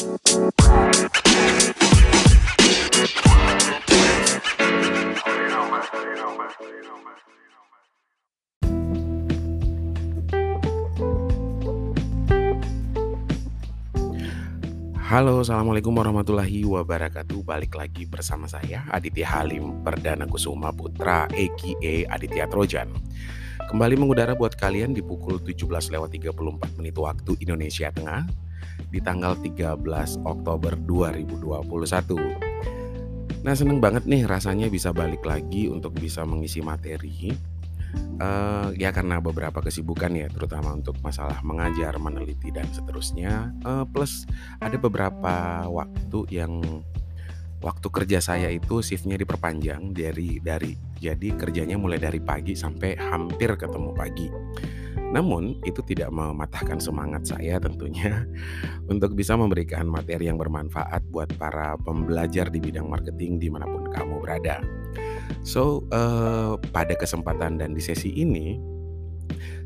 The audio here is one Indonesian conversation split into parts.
Halo, Assalamualaikum warahmatullahi wabarakatuh. Balik lagi bersama saya Aditya Halim Perdana Kusuma Putra aka Aditya Trojan. Kembali mengudara buat kalian di pukul 17 lewat 34 menit waktu Indonesia Tengah di tanggal 13 Oktober 2021. Nah, seneng banget nih rasanya bisa balik lagi untuk bisa mengisi materi Uh, ya karena beberapa kesibukan ya, terutama untuk masalah mengajar, meneliti dan seterusnya. Uh, plus ada beberapa waktu yang waktu kerja saya itu shiftnya diperpanjang dari dari jadi kerjanya mulai dari pagi sampai hampir ketemu pagi. Namun itu tidak mematahkan semangat saya tentunya untuk bisa memberikan materi yang bermanfaat buat para pembelajar di bidang marketing di mana pun kamu berada. So, uh, pada kesempatan dan di sesi ini,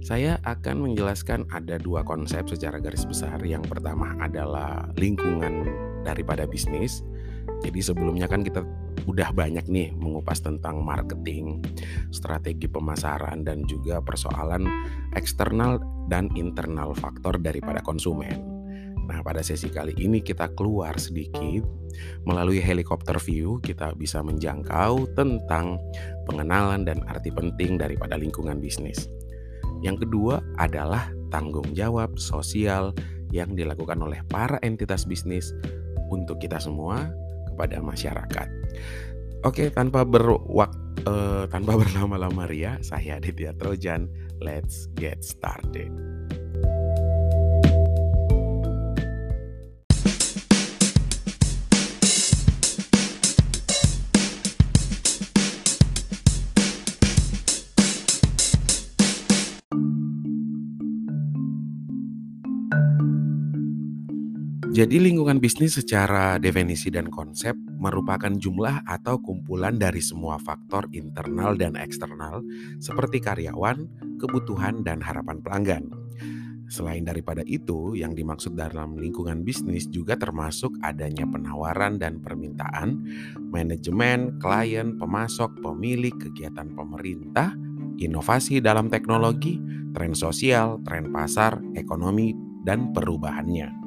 saya akan menjelaskan ada dua konsep secara garis besar. Yang pertama adalah lingkungan daripada bisnis. Jadi sebelumnya kan kita udah banyak nih mengupas tentang marketing, strategi pemasaran dan juga persoalan eksternal dan internal faktor daripada konsumen. Nah, pada sesi kali ini kita keluar sedikit melalui helikopter view kita bisa menjangkau tentang pengenalan dan arti penting daripada lingkungan bisnis. Yang kedua adalah tanggung jawab sosial yang dilakukan oleh para entitas bisnis untuk kita semua kepada masyarakat. Oke, tanpa berwak uh, tanpa berlama-lama ria, saya Aditya Trojan. Let's get started. Jadi lingkungan bisnis secara definisi dan konsep merupakan jumlah atau kumpulan dari semua faktor internal dan eksternal seperti karyawan, kebutuhan, dan harapan pelanggan. Selain daripada itu, yang dimaksud dalam lingkungan bisnis juga termasuk adanya penawaran dan permintaan, manajemen, klien, pemasok, pemilik, kegiatan pemerintah, inovasi dalam teknologi, tren sosial, tren pasar, ekonomi, dan perubahannya.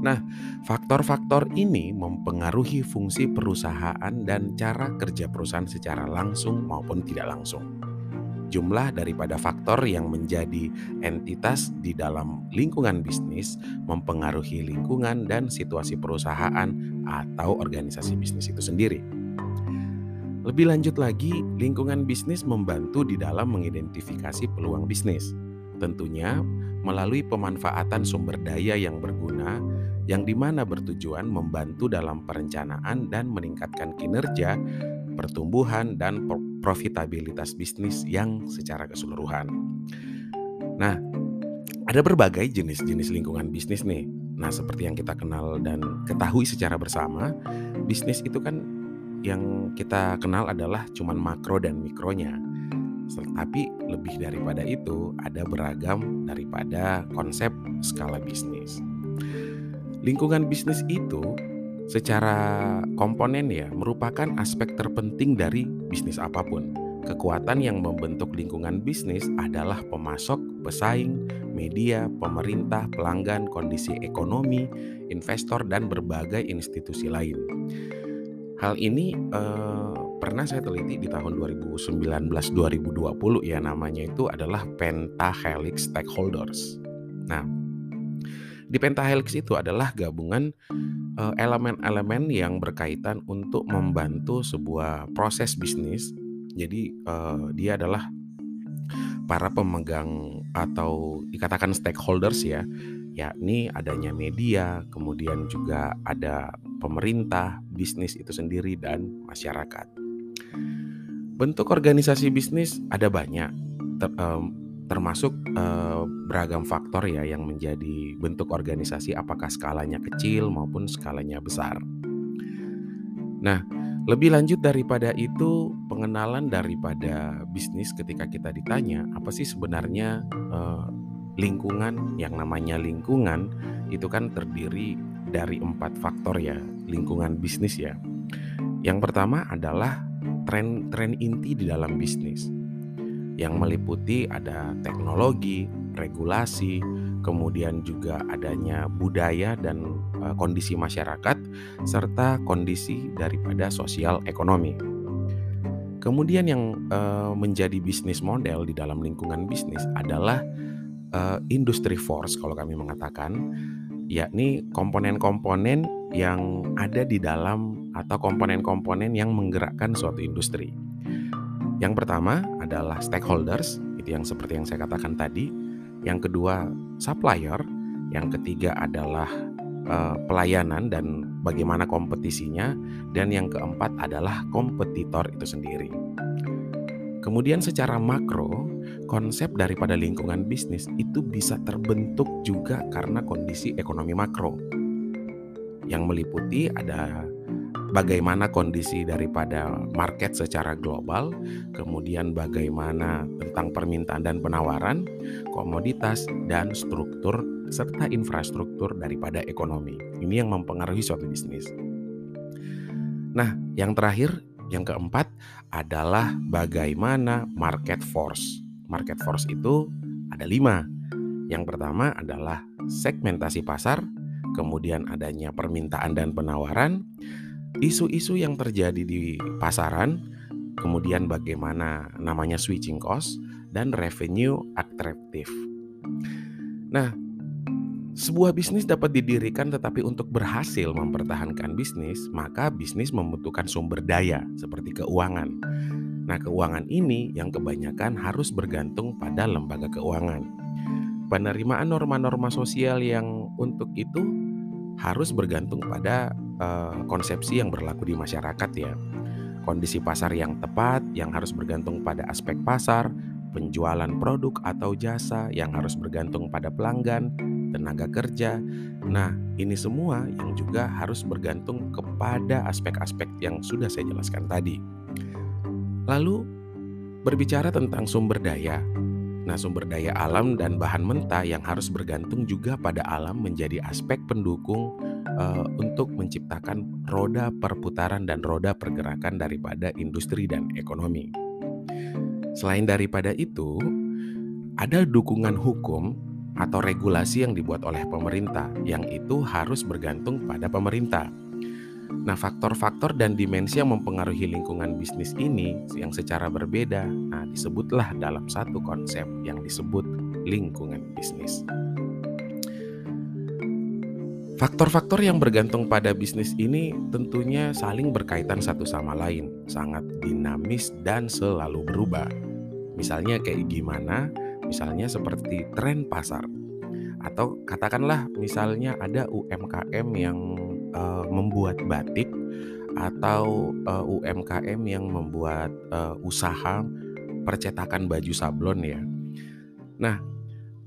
Nah, faktor-faktor ini mempengaruhi fungsi perusahaan dan cara kerja perusahaan secara langsung maupun tidak langsung. Jumlah daripada faktor yang menjadi entitas di dalam lingkungan bisnis mempengaruhi lingkungan dan situasi perusahaan atau organisasi bisnis itu sendiri. Lebih lanjut lagi, lingkungan bisnis membantu di dalam mengidentifikasi peluang bisnis. Tentunya melalui pemanfaatan sumber daya yang berguna yang di mana bertujuan membantu dalam perencanaan dan meningkatkan kinerja, pertumbuhan, dan profitabilitas bisnis yang secara keseluruhan. Nah, ada berbagai jenis-jenis lingkungan bisnis nih. Nah, seperti yang kita kenal dan ketahui secara bersama, bisnis itu kan yang kita kenal adalah cuman makro dan mikronya. Tapi lebih daripada itu, ada beragam daripada konsep skala bisnis. Lingkungan bisnis itu secara komponen ya merupakan aspek terpenting dari bisnis apa pun. Kekuatan yang membentuk lingkungan bisnis adalah pemasok, pesaing, media, pemerintah, pelanggan, kondisi ekonomi, investor, dan berbagai institusi lain. Hal ini eh, pernah saya teliti di tahun 2019-2020 ya namanya itu adalah Pentahelix Stakeholders. Nah, di pentahelix itu adalah gabungan eh, elemen-elemen yang berkaitan untuk membantu sebuah proses bisnis. Jadi uh, dia adalah para pemegang atau dikatakan stakeholders ya, yakni adanya media, kemudian juga ada pemerintah, bisnis itu sendiri dan masyarakat. Bentuk organisasi bisnis ada banyak. Ter, um, termasuk uh, beragam faktor ya yang menjadi bentuk organisasi apakah skalanya kecil maupun skalanya besar. Nah, lebih lanjut daripada itu pengenalan daripada bisnis ketika kita ditanya apa sih sebenarnya uh, lingkungan yang namanya lingkungan itu kan terdiri dari empat faktor ya lingkungan bisnis ya. Yang pertama adalah tren-tren inti di dalam bisnis yang meliputi ada teknologi, regulasi, kemudian juga adanya budaya dan uh, kondisi masyarakat serta kondisi daripada sosial ekonomi. Kemudian yang uh, menjadi bisnis model di dalam lingkungan bisnis adalah industry force kalau kami mengatakan yakni komponen-komponen yang ada di dalam atau komponen-komponen yang menggerakkan suatu industri. Yang pertama adalah stakeholders, itu yang seperti yang saya katakan tadi. Yang kedua, supplier. Yang ketiga adalah uh, pelayanan dan bagaimana kompetisinya. Dan yang keempat adalah kompetitor itu sendiri. Kemudian secara makro, konsep daripada lingkungan bisnis itu bisa terbentuk juga karena kondisi ekonomi makro. Yang meliputi ada bagaimana kondisi daripada market secara global, kemudian bagaimana tentang permintaan dan penawaran, komoditas dan struktur serta infrastruktur daripada ekonomi. Ini yang mempengaruhi suatu bisnis. Nah, yang terakhir yang keempat adalah bagaimana market force. Market force itu ada lima. Yang pertama adalah segmentasi pasar, kemudian adanya permintaan dan penawaran, isu-isu yang terjadi di pasaran, kemudian bagaimana namanya switching cost, dan revenue attractive. Nah, sebuah bisnis dapat didirikan tetapi untuk berhasil mempertahankan bisnis, maka bisnis membutuhkan sumber daya seperti keuangan. Nah, keuangan ini yang kebanyakan harus bergantung pada lembaga keuangan. Penerimaan norma-norma sosial yang untuk itu harus bergantung pada uh, konsepsi yang berlaku di masyarakat ya. Kondisi pasar yang tepat yang harus bergantung pada aspek pasar, penjualan produk atau jasa yang harus bergantung pada pelanggan, tenaga kerja. Nah, ini semua yang juga harus bergantung kepada aspek-aspek yang sudah saya jelaskan tadi. Lalu, berbicara tentang sumber daya. Nah, sumber daya alam dan bahan mentah yang harus bergantung juga pada alam menjadi aspek pendukung uh, untuk menciptakan roda perputaran dan roda pergerakan daripada industri dan ekonomi. Selain daripada itu, ada dukungan hukum atau regulasi yang dibuat oleh pemerintah, yang itu harus bergantung pada pemerintah. Nah, faktor-faktor dan dimensi yang mempengaruhi lingkungan bisnis ini yang secara berbeda, nah disebutlah dalam satu konsep yang disebut lingkungan bisnis. Faktor-faktor yang bergantung pada bisnis ini tentunya saling berkaitan satu sama lain, sangat dinamis dan selalu berubah. Misalnya kayak gimana misalnya seperti tren pasar atau katakanlah misalnya ada UMKM yang uh, membuat batik atau uh, eh, UMKM yang membuat uh, usaha percetakan baju sablon ya. Nah,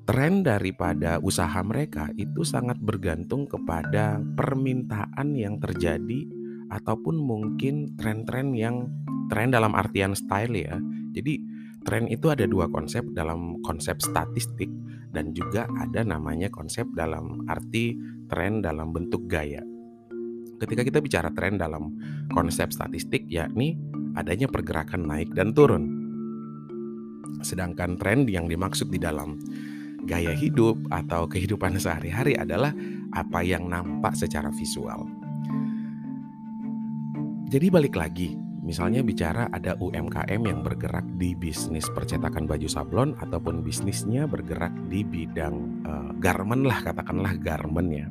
tren daripada usaha mereka itu sangat bergantung kepada permintaan yang terjadi ataupun mungkin tren-tren yang tren dalam artian style ya. Jadi Tren itu ada dua konsep dalam konsep statistik dan juga ada namanya konsep dalam arti tren dalam bentuk gaya. Ketika kita bicara tren dalam konsep statistik yakni adanya pergerakan naik dan turun. Sedangkan tren yang dimaksud di dalam gaya hidup atau kehidupan sehari-hari adalah apa yang nampak secara visual. Jadi balik lagi, Misalnya bicara ada UMKM yang bergerak di bisnis percetakan baju sablon ataupun bisnisnya bergerak di bidang uh, garment lah katakanlah garment ya.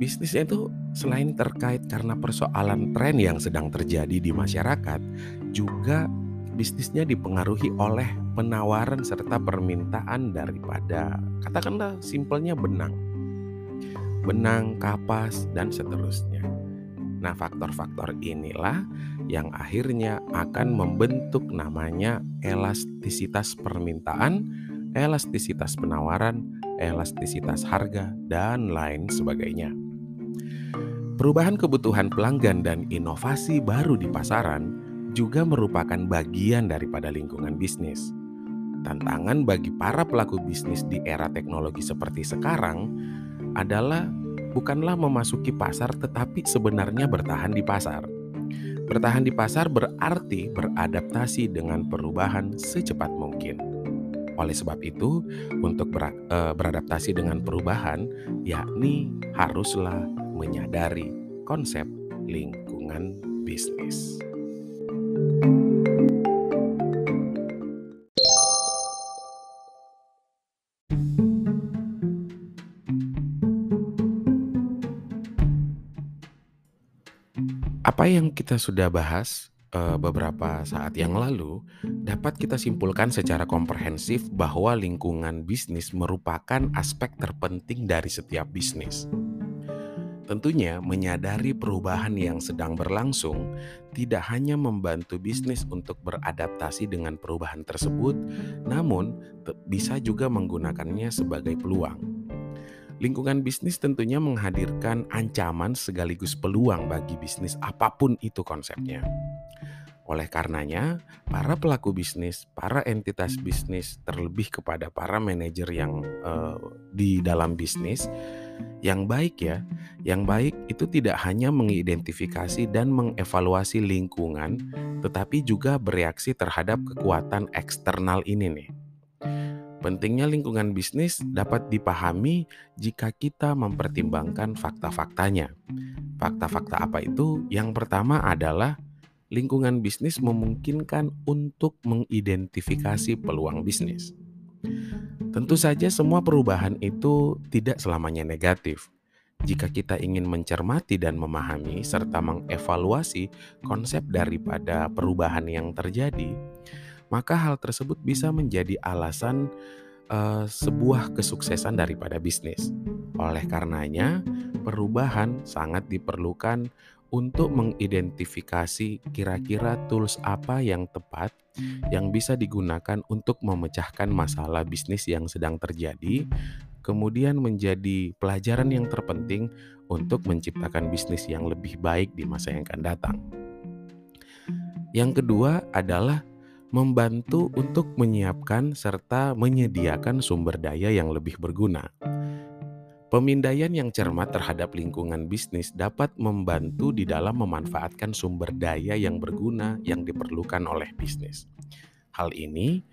Bisnisnya itu selain terkait karena persoalan tren yang sedang terjadi di masyarakat, juga bisnisnya dipengaruhi oleh penawaran serta permintaan daripada katakanlah simpelnya benang. Benang, kapas dan seterusnya. Nah, faktor-faktor inilah yang akhirnya akan membentuk namanya elastisitas permintaan, elastisitas penawaran, elastisitas harga, dan lain sebagainya. Perubahan kebutuhan pelanggan dan inovasi baru di pasaran juga merupakan bagian daripada lingkungan bisnis. Tantangan bagi para pelaku bisnis di era teknologi seperti sekarang adalah bukanlah memasuki pasar, tetapi sebenarnya bertahan di pasar. Bertahan di pasar berarti beradaptasi dengan perubahan secepat mungkin. Oleh sebab itu, untuk ber, e, beradaptasi dengan perubahan, yakni haruslah menyadari konsep lingkungan bisnis. Apa yang kita sudah bahas uh, beberapa saat yang lalu dapat kita simpulkan secara komprehensif bahwa lingkungan bisnis merupakan aspek terpenting dari setiap bisnis. Tentunya, menyadari perubahan yang sedang berlangsung tidak hanya membantu bisnis untuk beradaptasi dengan perubahan tersebut, namun bisa juga menggunakannya sebagai peluang. Lingkungan bisnis tentunya menghadirkan ancaman sekaligus peluang bagi bisnis apa pun itu konsepnya. Oleh karenanya, para pelaku bisnis, para entitas bisnis, terlebih kepada para manajer yang uh, di dalam bisnis, yang baik ya, yang baik itu tidak hanya mengidentifikasi dan mengevaluasi lingkungan, tetapi juga bereaksi terhadap kekuatan eksternal ini nih. Pentingnya lingkungan bisnis dapat dipahami jika kita mempertimbangkan fakta-faktanya. Fakta-fakta apa itu? Yang pertama adalah lingkungan bisnis memungkinkan untuk mengidentifikasi peluang bisnis. Tentu saja, semua perubahan itu tidak selamanya negatif. Jika kita ingin mencermati dan memahami serta mengevaluasi konsep daripada perubahan yang terjadi, maka hal tersebut bisa menjadi alasan uh, sebuah kesuksesan daripada bisnis. Oleh karenanya, perubahan sangat diperlukan untuk mengidentifikasi kira-kira tools apa yang tepat yang bisa digunakan untuk memecahkan masalah bisnis yang sedang terjadi, kemudian menjadi pelajaran yang terpenting untuk menciptakan bisnis yang lebih baik di masa yang akan datang. Yang kedua adalah membantu untuk menyiapkan serta menyediakan sumber daya yang lebih berguna. Pemindaian yang cermat terhadap lingkungan bisnis dapat membantu di dalam memanfaatkan sumber daya yang berguna yang diperlukan oleh bisnis. Hal ini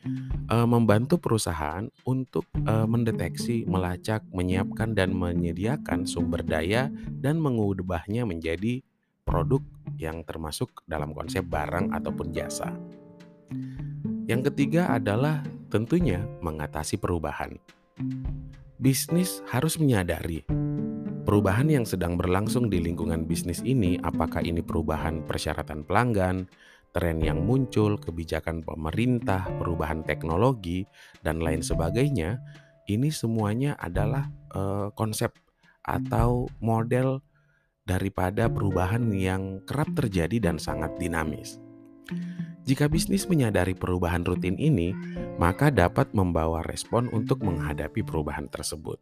e, membantu perusahaan untuk e, mendeteksi, melacak, menyiapkan, dan menyediakan sumber daya dan mengubahnya menjadi produk yang termasuk dalam konsep barang ataupun jasa. Yang ketiga adalah tentunya mengatasi perubahan. Bisnis harus menyadari perubahan yang sedang berlangsung di lingkungan bisnis ini, apakah ini perubahan persyaratan pelanggan, tren yang muncul, kebijakan pemerintah, perubahan teknologi, dan lain sebagainya. Ini semuanya adalah uh, konsep atau model daripada perubahan yang kerap terjadi dan sangat dinamis. Jika bisnis menyadari perubahan rutin ini, maka dapat membawa respon untuk menghadapi perubahan tersebut.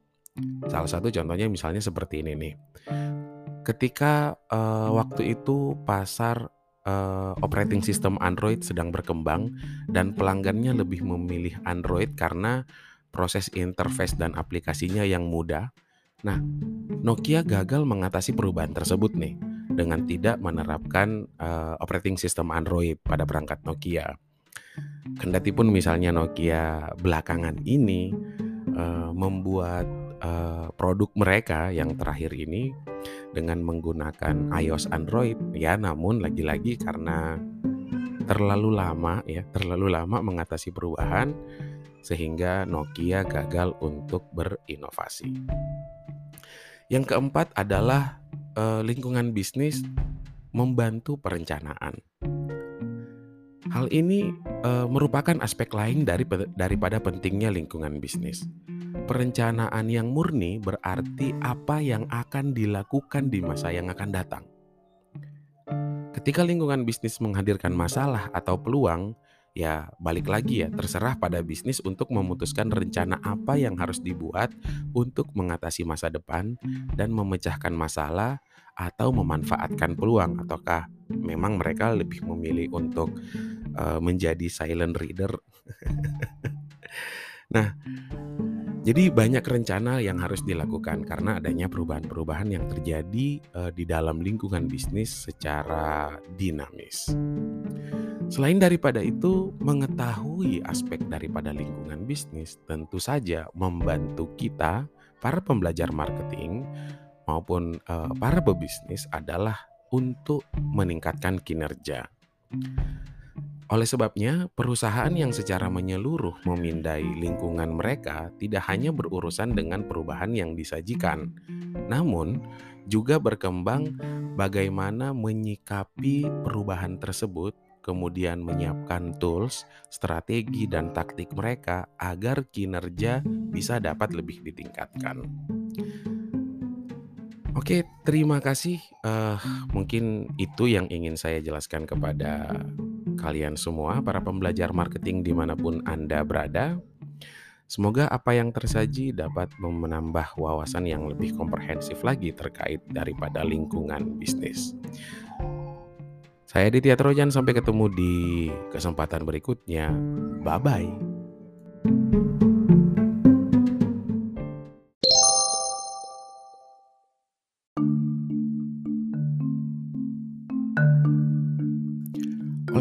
Salah satu contohnya misalnya seperti ini nih. Ketika uh, waktu itu pasar uh, operating system Android sedang berkembang dan pelanggannya lebih memilih Android karena proses interface dan aplikasinya yang mudah. Nah, Nokia gagal mengatasi perubahan tersebut nih dengan tidak menerapkan uh, operating system Android pada perangkat Nokia. Kendati pun misalnya Nokia belakangan ini uh, membuat uh, produk mereka yang terakhir ini dengan menggunakan iOS Android ya namun lagi-lagi karena terlalu lama ya terlalu lama mengatasi perubahan sehingga Nokia gagal untuk berinovasi. Yang keempat adalah uh, lingkungan bisnis membantu perencanaan. Hal ini uh, merupakan aspek lain dari daripada pentingnya lingkungan bisnis. Perencanaan yang murni berarti apa yang akan dilakukan di masa yang akan datang. Ketika lingkungan bisnis menghadirkan masalah atau peluang, ya balik lagi ya terserah pada bisnis untuk memutuskan rencana apa yang harus dibuat untuk mengatasi masa depan dan memecahkan masalah atau memanfaatkan peluang ataukah memang mereka lebih memilih untuk uh, menjadi silent reader. nah, Jadi banyak rencana yang harus dilakukan karena adanya perubahan-perubahan yang terjadi uh, di dalam lingkungan bisnis secara dinamis. Selain daripada itu, mengetahui aspek daripada lingkungan bisnis tentu saja membantu kita para pembelajar marketing maupun uh, para pebisnis adalah untuk meningkatkan kinerja. Oleh sebabnya, perusahaan yang secara menyeluruh memindai lingkungan mereka tidak hanya berurusan dengan perubahan yang disajikan, namun juga berkembang bagaimana menyikapi perubahan tersebut, kemudian menyiapkan tools, strategi, dan taktik mereka agar kinerja bisa dapat lebih ditingkatkan. Oke, terima kasih. Uh, mungkin itu yang ingin saya jelaskan kepada kalian semua, para pembelajar marketing di mana pun Anda berada. Semoga apa yang tersaji dapat menambah wawasan yang lebih komprehensif lagi terkait daripada lingkungan bisnis. Saya Ditya Trojan, sampai ketemu di kesempatan berikutnya. Bye-bye.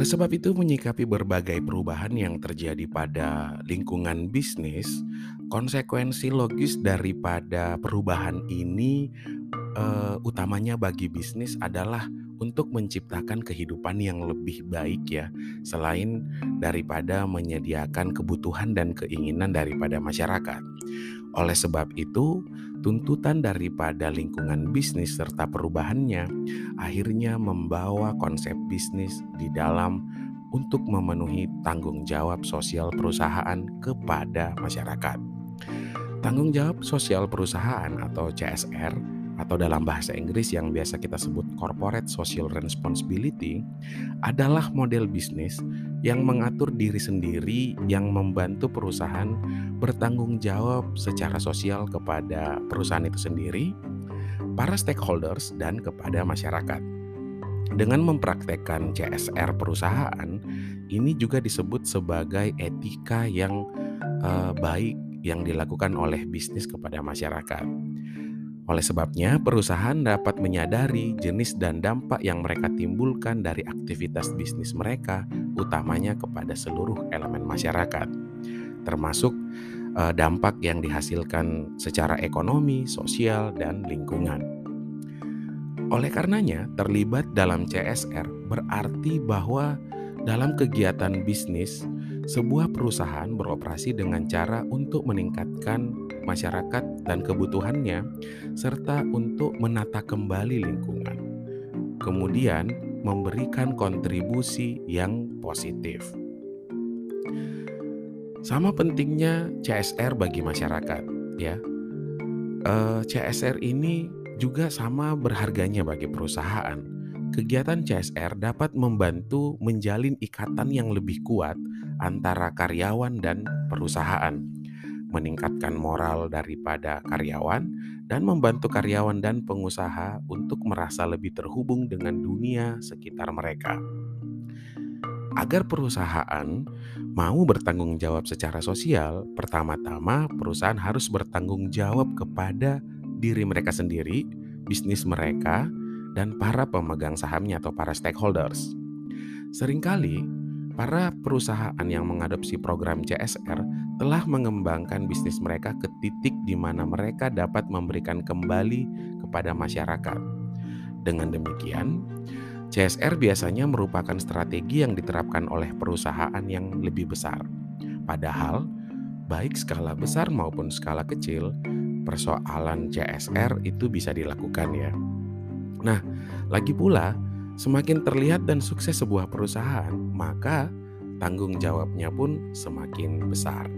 Oleh sebab itu, menyikapi berbagai perubahan yang terjadi pada lingkungan bisnis, konsekuensi logis daripada perubahan ini uh, utamanya bagi bisnis adalah untuk menciptakan kehidupan yang lebih baik ya, selain daripada menyediakan kebutuhan dan keinginan daripada masyarakat. Oleh sebab itu, tuntutan daripada lingkungan bisnis serta perubahannya akhirnya membawa konsep bisnis di dalam untuk memenuhi tanggung jawab sosial perusahaan kepada masyarakat. Tanggung jawab sosial perusahaan atau CSR atau dalam bahasa Inggris yang biasa kita sebut corporate social responsibility adalah model bisnis yang mengatur diri sendiri yang membantu perusahaan bertanggung jawab secara sosial kepada perusahaan itu sendiri, para stakeholders dan kepada masyarakat. Dengan mempraktekkan CSR perusahaan, ini juga disebut sebagai etika yang uh, baik yang dilakukan oleh bisnis kepada masyarakat. Oleh sebabnya, perusahaan dapat menyadari jenis dan dampak yang mereka timbulkan dari aktivitas bisnis mereka, utamanya kepada seluruh elemen masyarakat, termasuk eh, dampak yang dihasilkan secara ekonomi, sosial, dan lingkungan. Oleh karenanya, terlibat dalam CSR berarti bahwa dalam kegiatan bisnis, sebuah perusahaan beroperasi dengan cara untuk meningkatkan masyarakat dan kebutuhannya, serta untuk menata kembali lingkungan. Kemudian, memberikan kontribusi yang positif. Sama pentingnya CSR bagi masyarakat, ya. Uh, eh, CSR ini juga sama berharganya bagi perusahaan Kegiatan CSR dapat membantu menjalin ikatan yang lebih kuat antara karyawan dan perusahaan, meningkatkan moral daripada karyawan, dan membantu karyawan dan pengusaha untuk merasa lebih terhubung dengan dunia sekitar mereka. Agar perusahaan mau bertanggung jawab secara sosial, pertama-tama perusahaan harus bertanggung jawab kepada diri mereka sendiri, bisnis mereka, dan para pemegang sahamnya atau para stakeholders. Seringkali, para perusahaan yang mengadopsi program CSR telah mengembangkan bisnis mereka ke titik di mana mereka dapat memberikan kembali kepada masyarakat. Dengan demikian, CSR biasanya merupakan strategi yang diterapkan oleh perusahaan yang lebih besar. Padahal, baik skala besar maupun skala kecil, persoalan CSR itu bisa dilakukan ya. Nah, lagi pula, semakin terlihat dan sukses sebuah perusahaan, maka tanggung jawabnya pun semakin besar.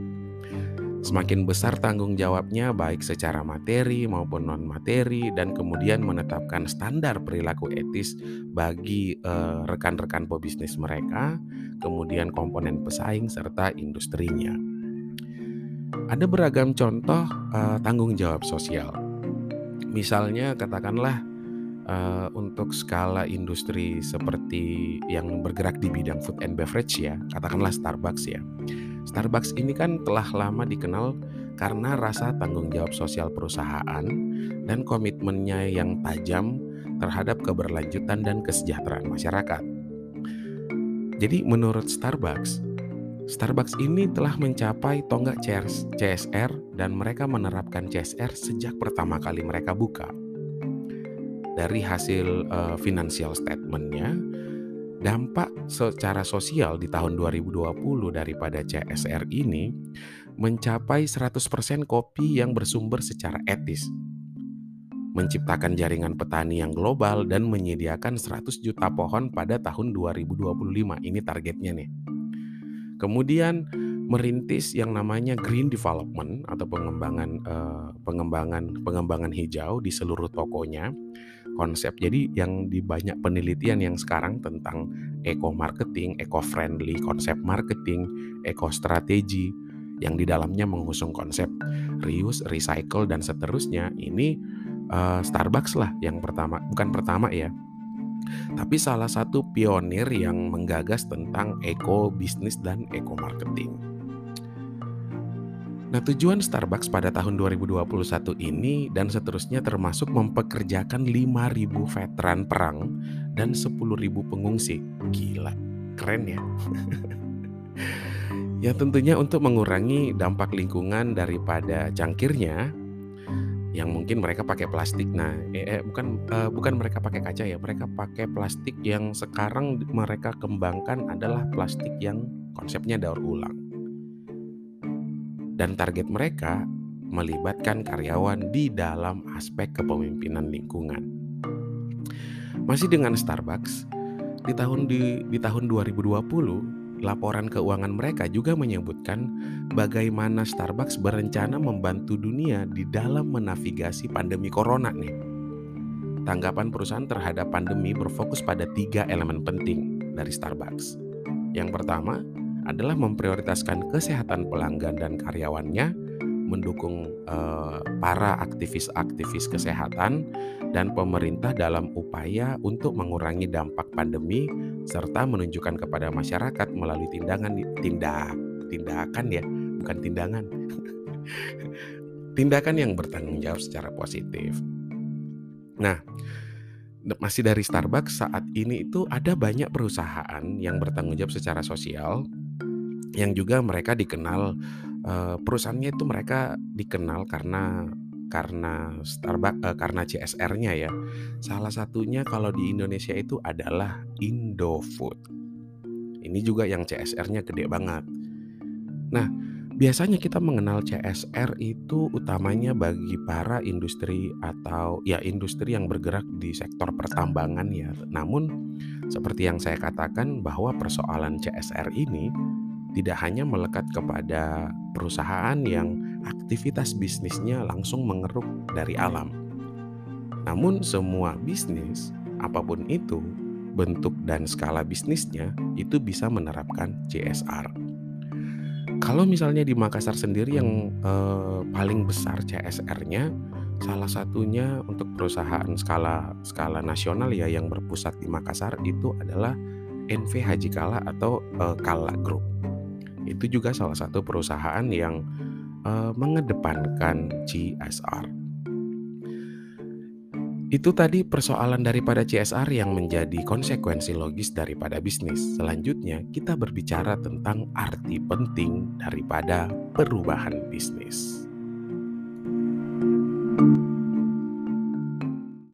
Semakin besar tanggung jawabnya baik secara materi maupun non-materi dan kemudian menetapkan standar perilaku etis bagi eh, rekan-rekan pebisnis mereka, kemudian komponen pesaing serta industrinya. Ada beragam contoh uh, tanggung jawab sosial. Misalnya katakanlah uh, untuk skala industri seperti yang bergerak di bidang food and beverage ya, katakanlah Starbucks ya. Starbucks ini kan telah lama dikenal karena rasa tanggung jawab sosial perusahaan dan komitmennya yang tajam terhadap keberlanjutan dan kesejahteraan masyarakat. Jadi menurut Starbucks, Starbucks ini telah mencapai tonggak CSR dan mereka menerapkan CSR sejak pertama kali mereka buka. Dari hasil uh, financial statementnya, dampak secara sosial di tahun 2020 daripada CSR ini mencapai 100% kopi yang bersumber secara etis, menciptakan jaringan petani yang global dan menyediakan 100 juta pohon pada tahun 2025. Ini targetnya nih. Kemudian merintis yang namanya green development atau pengembangan uh, pengembangan pengembangan hijau di seluruh tokonya konsep jadi yang di banyak penelitian yang sekarang tentang eco marketing, eco friendly konsep marketing, eco strategi yang di dalamnya mengusung konsep reuse, recycle dan seterusnya ini uh, Starbucks lah yang pertama bukan pertama ya tapi salah satu pionir yang menggagas tentang eco bisnis dan eco marketing. Nah, tujuan Starbucks pada tahun 2021 ini dan seterusnya termasuk mempekerjakan 5.000 veteran perang dan 10.000 pengungsi. Gila, keren ya. ya tentunya untuk mengurangi dampak lingkungan daripada cangkirnya yang mungkin mereka pakai plastik. Nah, eh, eh, bukan uh, bukan mereka pakai kaca ya, mereka pakai plastik yang sekarang mereka kembangkan adalah plastik yang konsepnya daur ulang. Dan target mereka melibatkan karyawan di dalam aspek kepemimpinan lingkungan. Masih dengan Starbucks, di tahun di, di tahun 2020 laporan keuangan mereka juga menyebutkan bagaimana Starbucks berencana membantu dunia di dalam menavigasi pandemi corona nih. Tanggapan perusahaan terhadap pandemi berfokus pada tiga elemen penting dari Starbucks. Yang pertama adalah memprioritaskan kesehatan pelanggan dan karyawannya, mendukung uh, para aktivis-aktivis kesehatan dan pemerintah dalam upaya untuk mengurangi dampak pandemi serta menunjukkan kepada masyarakat melalui tindakan tindak tindakan ya bukan tindangan tindakan yang bertanggung jawab secara positif. Nah, masih dari Starbucks saat ini itu ada banyak perusahaan yang bertanggung jawab secara sosial yang juga mereka dikenal uh, perusahaannya itu mereka dikenal karena karena Starbucks uh, karena CSR-nya ya. Salah satunya kalau di Indonesia itu adalah Indofood. Ini juga yang CSR-nya gede banget. Nah, biasanya kita mengenal CSR itu utamanya bagi para industri atau ya industri yang bergerak di sektor pertambangan ya. Namun seperti yang saya katakan bahwa persoalan CSR ini tidak hanya melekat kepada perusahaan yang aktivitas bisnisnya langsung mengeruk dari alam. Namun semua bisnis, apa pun itu, bentuk dan skala bisnisnya itu bisa menerapkan CSR. Kalau misalnya di Makassar sendiri yang eh, paling besar CSR-nya, salah satunya untuk perusahaan skala skala nasional ya yang berpusat di Makassar itu adalah NV Haji Kala atau eh, Kala Group. Itu juga salah satu perusahaan yang uh, mengedepankan CSR. Itu tadi persoalan daripada CSR yang menjadi konsekuensi logis daripada bisnis. Selanjutnya, kita berbicara tentang arti penting daripada perubahan bisnis.